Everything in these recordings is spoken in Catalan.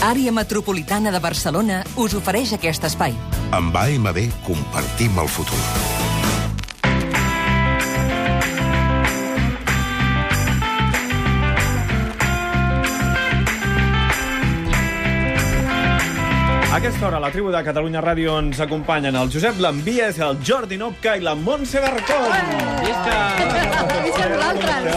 Àrea Metropolitana de Barcelona us ofereix aquest espai. Amb AMB compartim el futur. A aquesta hora, a la tribu de Catalunya Ràdio ens acompanyen el Josep Lambies, el Jordi Nopca i la Montse Barcón. Visca vosaltres!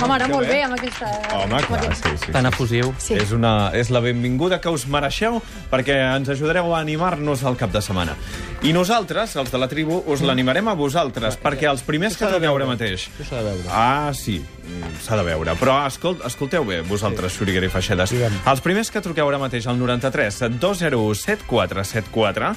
Home, ara molt bé amb aquesta... Home, clar, sí, sí. Tan efusiu. Sí. És, una, és la benvinguda que us mereixeu perquè ens ajudareu a animar-nos al cap de setmana. I nosaltres, els de la tribu, us l'animarem a vosaltres, perquè els primers que truqueu ara mateix... Això s'ha de veure. Ah, sí, s'ha de veure. Però escolt, escolteu bé, vosaltres, sí. Xuriguera i Feixedes. Digue'm. Els primers que truqueu ara mateix al 93 201 7474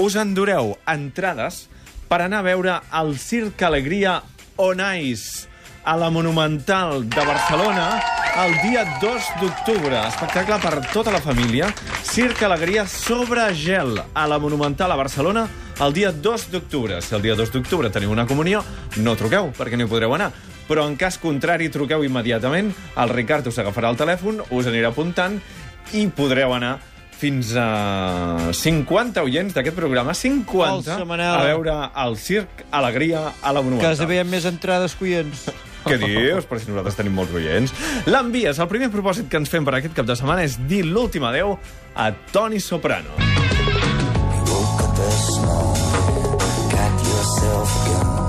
us endureu entrades per anar a veure el Circ Alegria On Ice a la Monumental de Barcelona el dia 2 d'octubre. Espectacle per tota la família. Circ Alegria sobre gel a la Monumental a Barcelona el dia 2 d'octubre. Si el dia 2 d'octubre teniu una comunió, no truqueu, perquè no hi podreu anar. Però en cas contrari, truqueu immediatament. El Ricard us agafarà el telèfon, us anirà apuntant i podreu anar fins a 50 oients d'aquest programa, 50, Alça, Manel. a veure el Circ Alegria a la Monumental. Quasi veiem més entrades que oients. Què dius? Però si nosaltres tenim molts oients. L'envies. El primer propòsit que ens fem per aquest cap de setmana és dir l'últim adeu a Toni Soprano. up this morning, got yourself a gun.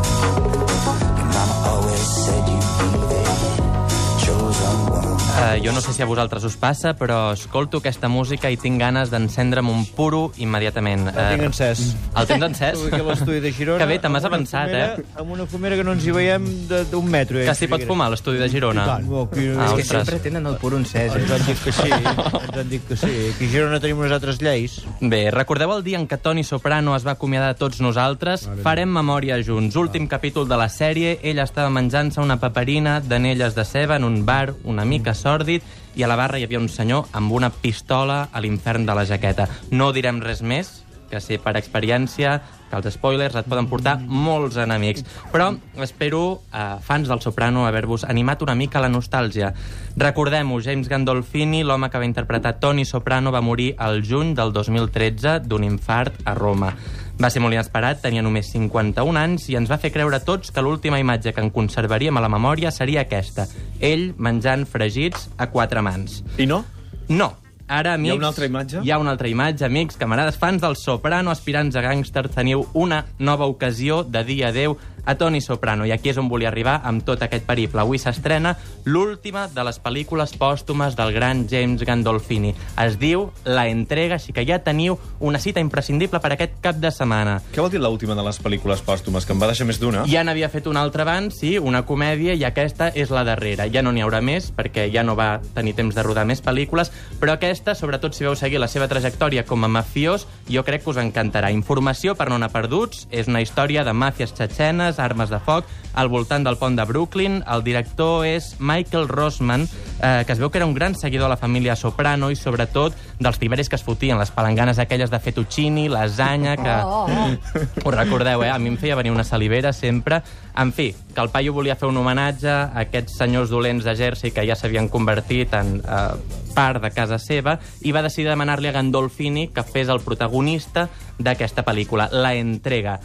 Jo no sé si a vosaltres us passa, però escolto aquesta música i tinc ganes d'encendre'm un puro immediatament. El tinc encès. El tens encès? A l'estudi de Girona. Que bé, te m'has avançat, fumera- eh? Amb una fumera que no ens hi veiem d'un metro. eh, Que s'hi pot fumar l'estudi de Girona? I tant. Oh, que- Ah, és que sempre tenen el pur encès, Ens han dit que sí, ens han dit que sí. Aquí a Girona tenim unes altres lleis. Bé, recordeu el dia en què Toni Soprano es va acomiadar de tots nosaltres? Farem memòria junts. Últim capítol de la sèrie, ell estava menjant-se una paperina d'anelles de ceba en un bar una mica sòrdid i a la barra hi havia un senyor amb una pistola a l'infern de la jaqueta. No direm res més, que sé per experiència que els spoilers et poden portar molts enemics. Però espero, eh, fans del Soprano, haver-vos animat una mica a la nostàlgia. Recordem-ho, James Gandolfini, l'home que va interpretar Tony Soprano, va morir al juny del 2013 d'un infart a Roma. Va ser molt inesperat, tenia només 51 anys i ens va fer creure a tots que l'última imatge que en conservaríem a la memòria seria aquesta. Ell menjant fregits a quatre mans. I no? No. Ara, amics... Hi ha una altra imatge? Hi ha una altra imatge, amics, camarades, fans del Soprano, aspirants a gàngster, teniu una nova ocasió de dir adeu a Tony Soprano. I aquí és on volia arribar amb tot aquest periple. Avui s'estrena l'última de les pel·lícules pòstumes del gran James Gandolfini. Es diu La Entrega, així que ja teniu una cita imprescindible per aquest cap de setmana. Què vol dir l'última de les pel·lícules pòstumes? Que em va deixar més d'una? Ja n'havia fet una altra abans, sí, una comèdia, i aquesta és la darrera. Ja no n'hi haurà més, perquè ja no va tenir temps de rodar més pel·lícules, però aquesta, sobretot si veu seguir la seva trajectòria com a mafiós, jo crec que us encantarà. Informació per no anar perduts, és una història de màfies txetxenes, armes de foc, al voltant del pont de Brooklyn. El director és Michael Rossman, eh, que es veu que era un gran seguidor de la família Soprano i, sobretot, dels tiberis que es fotien, les palanganes aquelles de fettuccini, lasanya, que... Oh, oh. Us recordeu, eh? A mi em feia venir una salivera sempre. En fi, que el paio volia fer un homenatge a aquests senyors dolents de Jersey que ja s'havien convertit en eh, part de casa seva i va decidir demanar-li a Gandolfini que fes el protagonista d'aquesta pel·lícula, La Entrega.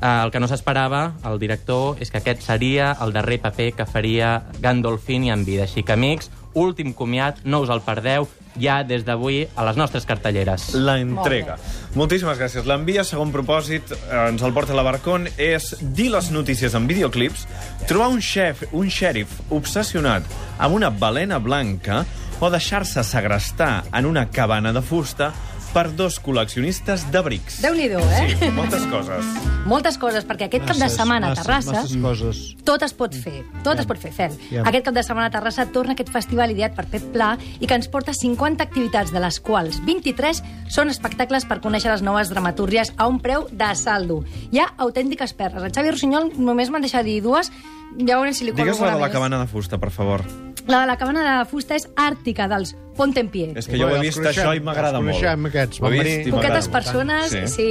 Eh, el que no s'esperava, el director, és que aquest seria el darrer paper que faria Gandolfini en vida. Així que, amics, últim comiat, no us el perdeu, ja des d'avui a les nostres cartelleres. La entrega. Moltíssimes gràcies. L'envia, segon propòsit, eh, ens el porta la Barcón, és dir les notícies en videoclips, trobar un xef, un xèrif obsessionat amb una balena blanca o deixar-se segrestar en una cabana de fusta per dos col·leccionistes de brics. Déu-n'hi-do, eh? Sí, moltes coses. Moltes coses, perquè aquest cap de setmana a masses, Terrassa Masses coses. tot es pot fer, tot es pot fer, Fel. Ja. Aquest cap de setmana a Terrassa torna aquest festival ideat per Pep Pla i que ens porta 50 activitats, de les quals 23 són espectacles per conèixer les noves dramatúrgies a un preu de saldo. Hi ha autèntiques perles. El Xavi Rossinyol només m'han deixat dir dues, ja veurem si li colo Digues la de la cabana de fusta, per favor. La de la cabana de fusta és àrtica, dels Ponte en Pie. És que jo ho he vist això i m'agrada els molt. coneixem, aquests, Ho he vist i m'agrada Poquetes persones, sí. sí.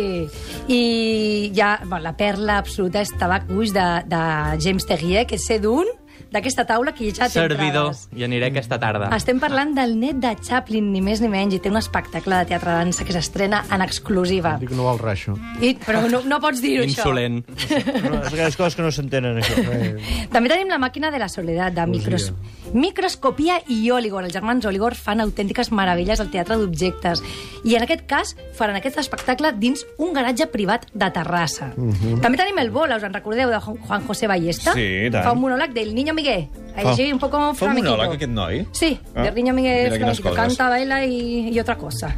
I ja, bueno, la perla absoluta és Tabac Buix de, de James Terrier, que sé d'un d'aquesta taula que ja té Servidor, entrades. i aniré aquesta tarda. Estem parlant del net de Chaplin, ni més ni menys, i té un espectacle de teatre dansa que s'estrena en exclusiva. Dic no val res, això. I, però no, no pots dir-ho, això. Insolent. No, és aquelles coses que no s'entenen, això. També tenim la màquina de la soledat, de micros... Microscopia i Oligor. Els germans Oligor fan autèntiques meravelles al teatre d'objectes. I en aquest cas faran aquest espectacle dins un garatge privat de Terrassa. També tenim el Bola, us en recordeu, de Juan Juan José Ballesta? Sí, i tant. Fa un monòleg del Niño Miguel. Així, un poco fa un flamenquito. monòleg, aquest noi? Sí, Ah, Niño Miguel flamenquito. coses. Canta, baila i, i otra cosa.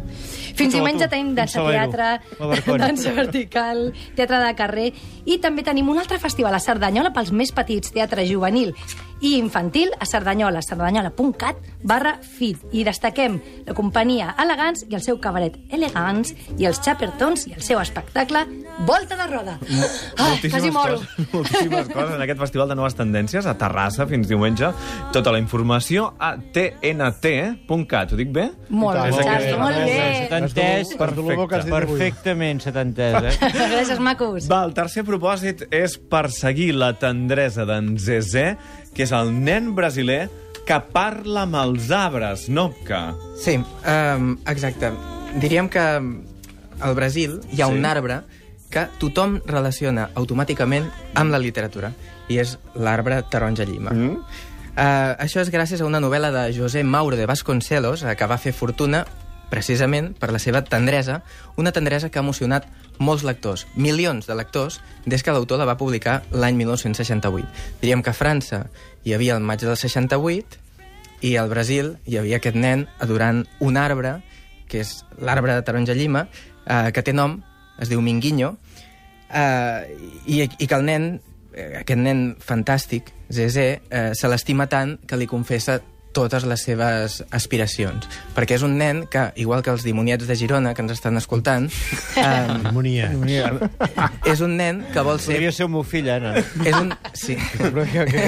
Fins diumenge tenim dansa teatre, dansa vertical, teatre de carrer i també tenim un altre festival a Cerdanyola pels més petits, teatre juvenil i infantil a Cerdanyola, cerdanyola.cat barra fit. I destaquem la companyia Elegants i el seu cabaret Elegants i els Chapertons i el seu espectacle Volta de Roda. Ai, quasi moro. coses, moltíssimes coses en aquest Festival de Noves Tendències a Terrassa fins diumenge. Tota la informació a tnt.cat. Ho dic bé? Molt bé, molt bé. entès Perfecte. perfectament, s'ha entès, eh? Gràcies, macos. Va, el tercer propòsit és perseguir la tendresa d'en Zezé, que és el nen brasiler que parla amb els arbres, Nopka. Sí, um, exacte. Diríem que al Brasil hi ha Sí. un arbre que tothom relaciona automàticament amb la literatura, i és l'arbre taronja llima. Mm. Uh, això és gràcies a una novel·la de José Mauro de Vasconcelos, uh, que va fer fortuna precisament per la seva tendresa, una tendresa que ha emocionat molts lectors, milions de lectors, des que l'autor la va publicar l'any 1968. Diríem que a França hi havia el maig del 68 i al Brasil hi havia aquest nen adorant un arbre, que és l'arbre de taronja llima, eh, que té nom, es diu Minguinho, eh, i, i que el nen, eh, aquest nen fantàstic, Zezé, eh, se l'estima tant que li confessa totes les seves aspiracions. Perquè és un nen que, igual que els dimoniats de Girona, que ens estan escoltant, Harmonia. és un nen que vol ser... Podria ser el meu fill, Anna. És un... Sí. Però que, que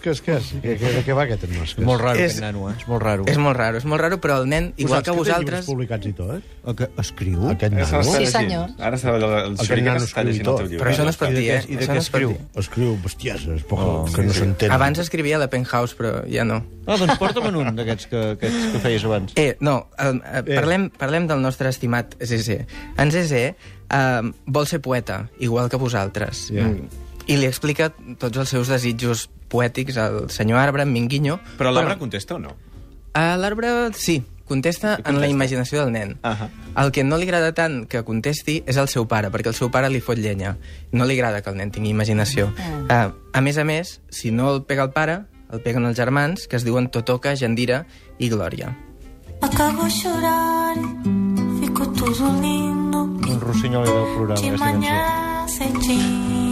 que és que és? Que, que, de què va aquest nops que és? Molt raro, És- aquest nano, eh? És molt raro. És molt raro, és molt raro, però el nen, Ho igual saps que té llibres vosaltres... publicats i tot? El que escriu? Aquest nano? Sí, senyor. Ara se el, el Aquest Xurica nano s'està llegint el teu llibre. Però això no es pot dir, eh? i de què es escriu? Escriu bestieses, poc, Oh, que no s'entén. Abans escrivia a la Penthouse, però ja no. Ah, doncs porta'm un d'aquests que, aquests que feies abans. Eh, no, el, eh, parlem, parlem del nostre estimat Zezé. En Zezé eh, vol ser poeta, igual que vosaltres. Ja. Mm. I li explica tots els seus desitjos poètics al senyor arbre, en Minguinho. Però l'arbre contesta o no? A l'arbre, sí, contesta en la imaginació del nen. Ahà. El que no li agrada tant que contesti és el seu pare, perquè el seu pare li fot llenya. No li agrada que el nen tingui imaginació. Uh, a més a més, si no el pega el pare, el peguen els germans, que es diuen Totoca, Jandira i Glòria. Acabo a chorar, ficou tudo lindo. Un rossinyol del programa, De aquesta cançó.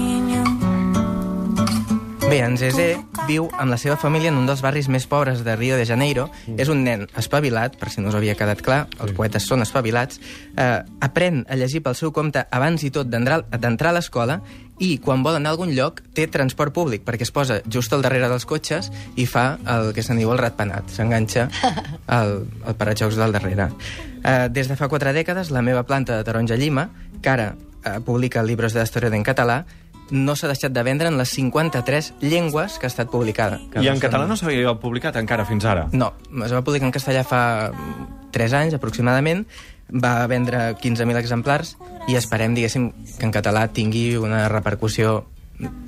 Bé, en Zezé viu amb la seva família en un dels barris més pobres de Rio de Janeiro. Mm. És un nen espavilat, per si no us havia quedat clar, els poetes són espavilats. Eh, aprèn a llegir pel seu compte abans i tot d'entrar d'entrar a l'escola i quan vol anar a algun lloc té transport públic perquè es posa just al darrere dels cotxes i fa el que se'n diu el ratpenat. S'enganxa al, al parajocs del darrere. Eh, des de fa quatre dècades, la meva planta de taronja llima, que ara eh, publica llibres d'història en català, no s'ha deixat de vendre en les 53 llengües que ha estat publicada. Que I en català no s'havia publicat encara fins ara. No, es va publicar en castellà fa 3 anys aproximadament, va vendre 15.000 exemplars i esperem, diguéssim, que en català tingui una repercussió,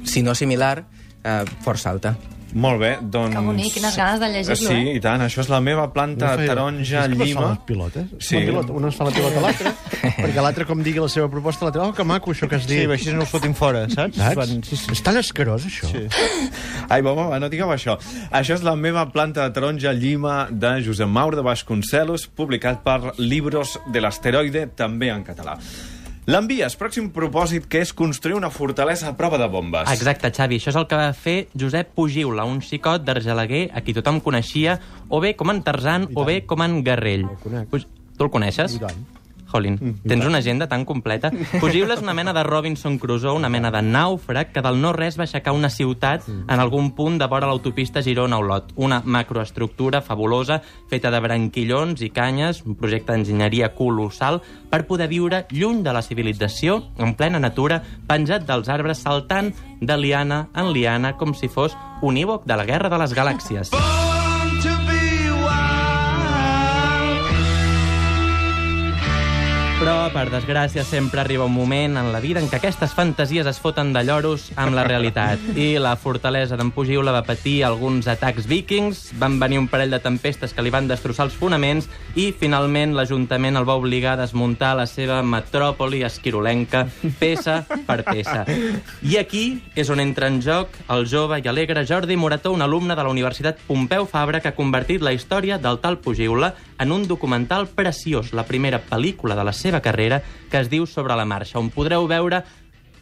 si no similar, eh, força alta. Molt bé, doncs... Que bonic, quines ganes de llegir-lo, Sí, eh? i tant, això és la meva planta No feia- taronja és llima. les pilotes? Sí. La pilota, una es fa la pilota a l'altra, perquè l'altre, com digui la seva proposta, l'altre, oh, que maco, això que has Sí, dit. així no els fotin fora, saps? Saps? Sí, sí. És tan escarós, això. Sí. Ai, va, va, va, no digueu això. Això és la meva planta de taronja llima de Josep Maur de Vasconcelos, publicat per Libros de l'Asteroide, també en català. L'envies, pròxim propòsit, que és construir una fortalesa a prova de bombes. Exacte, Xavi. Això és el que va fer Josep Pugiula, un xicot d'Argelaguer a qui tothom coneixia o bé com en Tarzan o bé com en Garrell. El conec. Tu el coneixes? I tant. Jolín, tens una agenda tan completa. Fugible és una mena de Robinson Crusoe, una mena de nàufrag que del no-res va aixecar una ciutat en algun punt de vora l'autopista Girona-Olot. Una macroestructura fabulosa, feta de branquillons i canyes, un projecte d'enginyeria colossal, per poder viure lluny de la civilització, en plena natura, penjat dels arbres, saltant de liana en liana, com si fos unívoc de la Guerra de les Galàxies. Però, per desgràcia, sempre arriba un moment en la vida en què aquestes fantasies es foten de lloros amb la realitat. I la fortalesa d'en Pugiula va patir alguns atacs vikings, van venir un parell de tempestes que li van destrossar els fonaments i, finalment, l'Ajuntament el va obligar a desmuntar la seva metròpoli esquirolenca, peça per peça. I aquí és on entra en joc el jove i alegre Jordi Morató, un alumne de la Universitat Pompeu Fabra que ha convertit la història del tal Pugiula en un documental preciós, la primera pel·lícula de la seva carrera que es diu Sobre la marxa, on podreu veure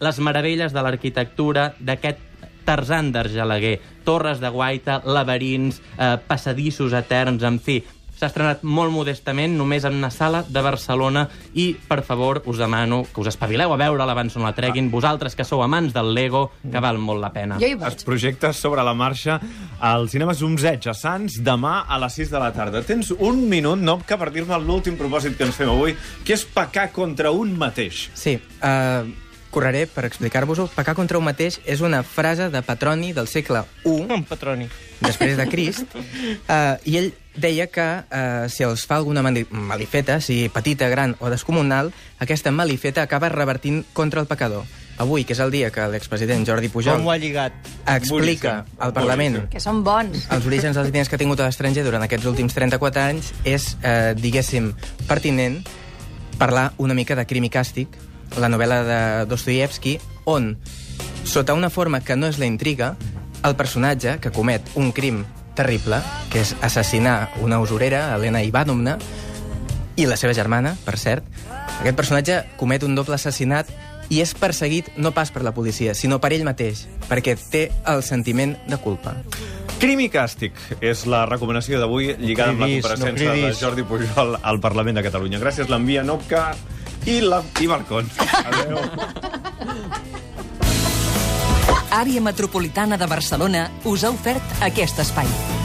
les meravelles de l'arquitectura d'aquest Tarzan d'Argelaguer, torres de guaita, laberints, eh, passadissos eterns, en fi, s'ha estrenat molt modestament, només en una sala de Barcelona, i, per favor, us demano que us espavileu a veure-la abans no la treguin, vosaltres que sou amants del Lego, que val molt la pena. Jo hi vaig. Es projecta sobre la marxa al cinema Zumzeig, a Sants, demà a les 6 de la tarda. Tens un minut, no?, que per dir-me l'últim propòsit que ens fem avui, que és pecar contra un mateix. Sí, uh, correré per explicar-vos-ho. Pecar contra un mateix és una frase de Petroni del segle I, Un patroni. després de Crist, uh, i ell deia que uh, si els fa alguna mali- malifeta, si petita, gran o descomunal, aquesta malifeta acaba revertint contra el pecador. Avui, que és el dia que l'expresident Jordi Pujol Com ho ha lligat? explica Boníssim, al Parlament boníssim. Que són bons. els orígens dels diners que ha tingut a l'estranger durant aquests últims 34 anys és, eh, diguéssim, pertinent parlar una mica de Crim i Càstig, la novel·la de Dostoyevsky, on, sota una forma que no és la intriga, el personatge que comet un crim terrible, que és assassinar una usurera, Helena Ivanovna, i la seva germana, per cert, aquest personatge comet un doble assassinat i és perseguit no pas per la policia, sinó per ell mateix, perquè té el sentiment de culpa. Crim i càstig és la recomanació d'avui lligada amb la cridis, no compareixença de cridis. Jordi Pujol al Parlament de Catalunya. Gràcies, l'envia Nopca i, la, i Balcons. Adéu. Àrea Metropolitana de Barcelona us ha ofert aquest espai.